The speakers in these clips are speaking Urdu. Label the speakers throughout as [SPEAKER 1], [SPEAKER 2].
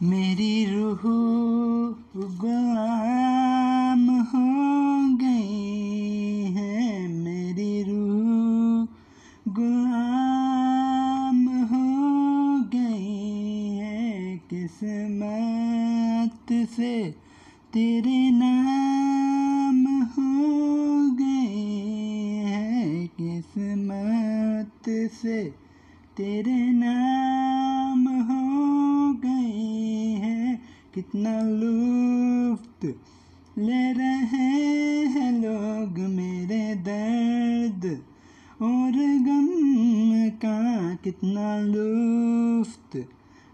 [SPEAKER 1] میری روح غلام ہو گئی ہے۔ میری روح غلام ہو گئی ہے۔ قسمت سے تیرے نام ہو گئی ہے قسمت سے تیرے نام کتنا لطف لے رہے ہیں لوگ میرے درد اور غم کا کتنا لطف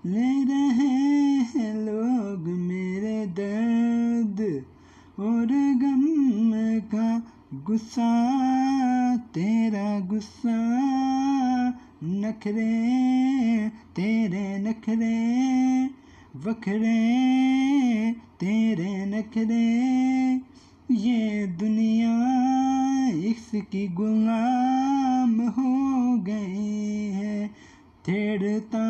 [SPEAKER 1] لے رہے ہیں لوگ میرے درد اور غم کا غصہ تیرا غصہ نخرے تیرے نخرے وکھرے تیرے نخرے یہ دنیا عشق کی غلام ہو گئی ہے۔ تھیڑتا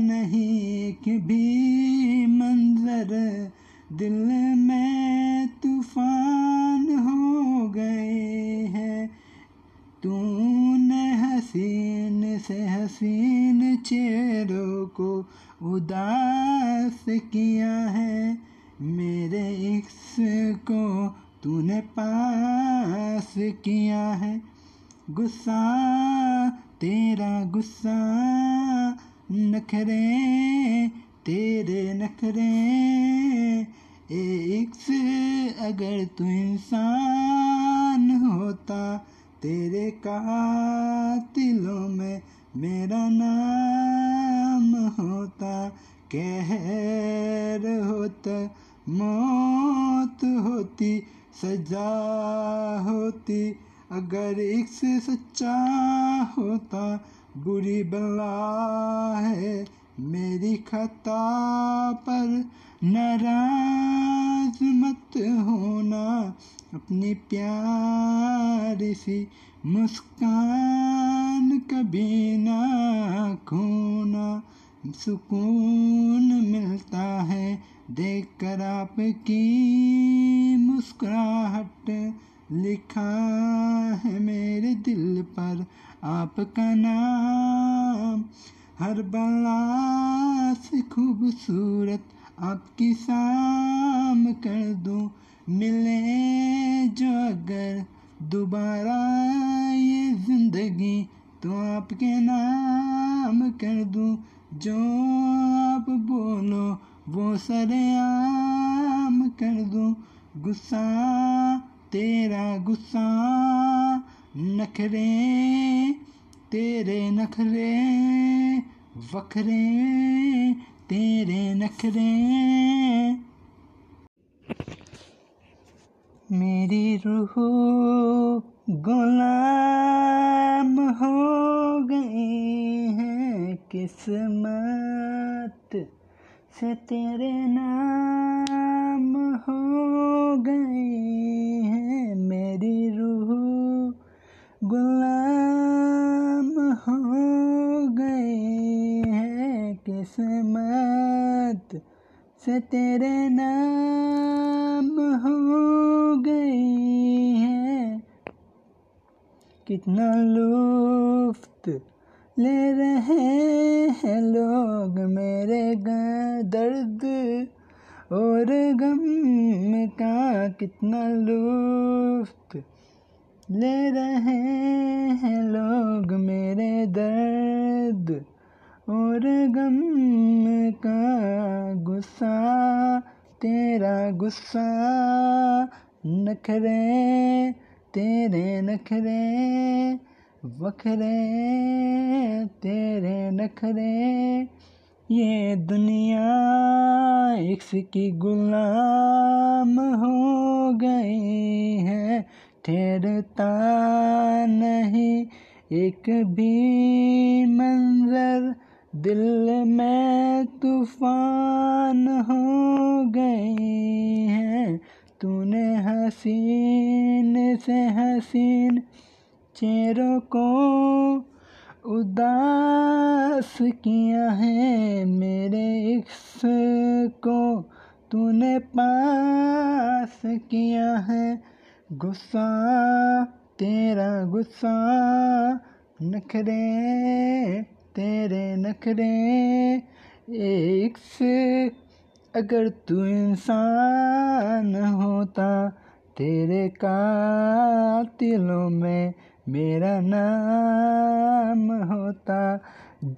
[SPEAKER 1] نہیں کہ بھی منظر، دل میں طوفان ہو گئے ہے۔ تو نے حسین سے حسین چہروں کو اداس کیا ہے؟ میرے عکس کو تو نے پاس کیا ہے۔ غصہ، تیرا غصہ، نخرے، تیرے نخرے۔ ایکس اگر تو انسان ہوتا، تیرے قاتلوں میں میرا نام کہر ہوتا، موت ہوتی، سجا ہوتی۔ اگر ایک سے سچا ہوتا، بری بلا ہے۔ میری خطا پر ناراض مت ہونا۔ اپنی پیاری سی مسکان کبھی نہ کھونا۔ سکون ملتا ہے۔ دیکھ کر آپ کی مسکراہٹ، لکھا ہے میرے دل پر آپ کا نام۔ ہر بلا سے خوبصورت آپ کی سام کر دوں۔ ملے جو اگر دوبارہ یہ زندگی تو آپ کے نام کر دوں۔ جو آپ بولو، وہ سر عام کر دوں غصہ تیرا غصہ نخرے تیرے نخرے وکھرے، تیرے نخرے میری روح غلام ہو گئی ہے۔ قسمت سے تیرے نام ہو گئی ہے میری روح غلام ہو گئی ہے قسمت سے تیرے نام ہو گئی ہے کتنا لطف لے رہے ہیں لوگ میرے درد اور غم کا کتنا لطف لے رہے ہیں لوگ میرے درد اور غم کا غصہ تیرا غصہ نخرے تیرے نخرے وکھرے تیرے نخرے یہ دنیا عکس کی غلام ہو گئی ہے۔ ٹھہرتا نہیں ایک بھی منظر، دل میں طوفان ہو گئی ہے۔ تو نے حسین سے حسین چہروں کو اداس کیا ہے میرے عکس تو نے پاس کیا ہے۔ غصہ، تیرا غصہ، نخرے، تیرے نخرے۔ ایک سے اگر تو انسان ہوتا، تیرے قاتلوں میں میرا نام ہوتا،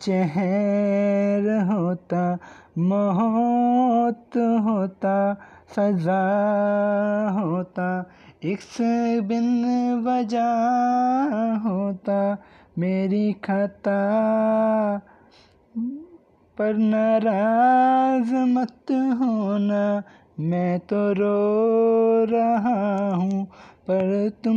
[SPEAKER 1] جہر ہوتا، موت ہوتا سزا ہوتا، ایک بن وجہ ہوتا، میری خطا پر ناراض مت ہونا، میں تو رو رہا ہوں پر تم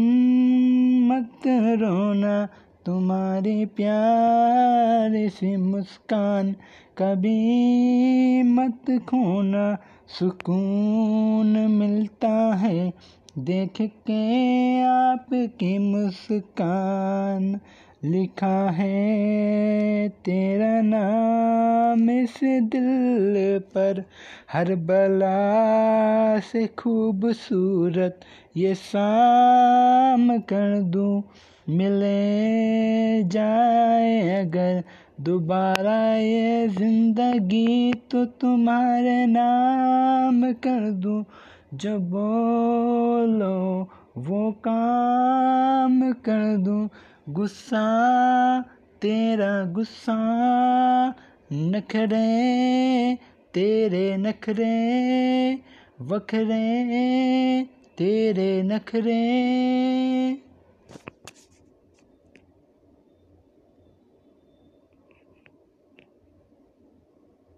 [SPEAKER 1] مت رونا تمہاری پیار سے مسکان کبھی مت کھونا سکون ملتا ہے۔ دیکھ کے آپ کی مسکان، لکھا ہے، تیرا نام اس دل پر، ہر بلا سے خوبصورت، یہ سام کر دوں، ملے جائے اگر دوبارہ یہ زندگی تو تمہارے نام کر دوں۔ جو بولو وہ کام کر دوں۔ غصہ تیرا غصہ نکھرے، تیرے نکھرے، وکھرے، تیرے نکھرے۔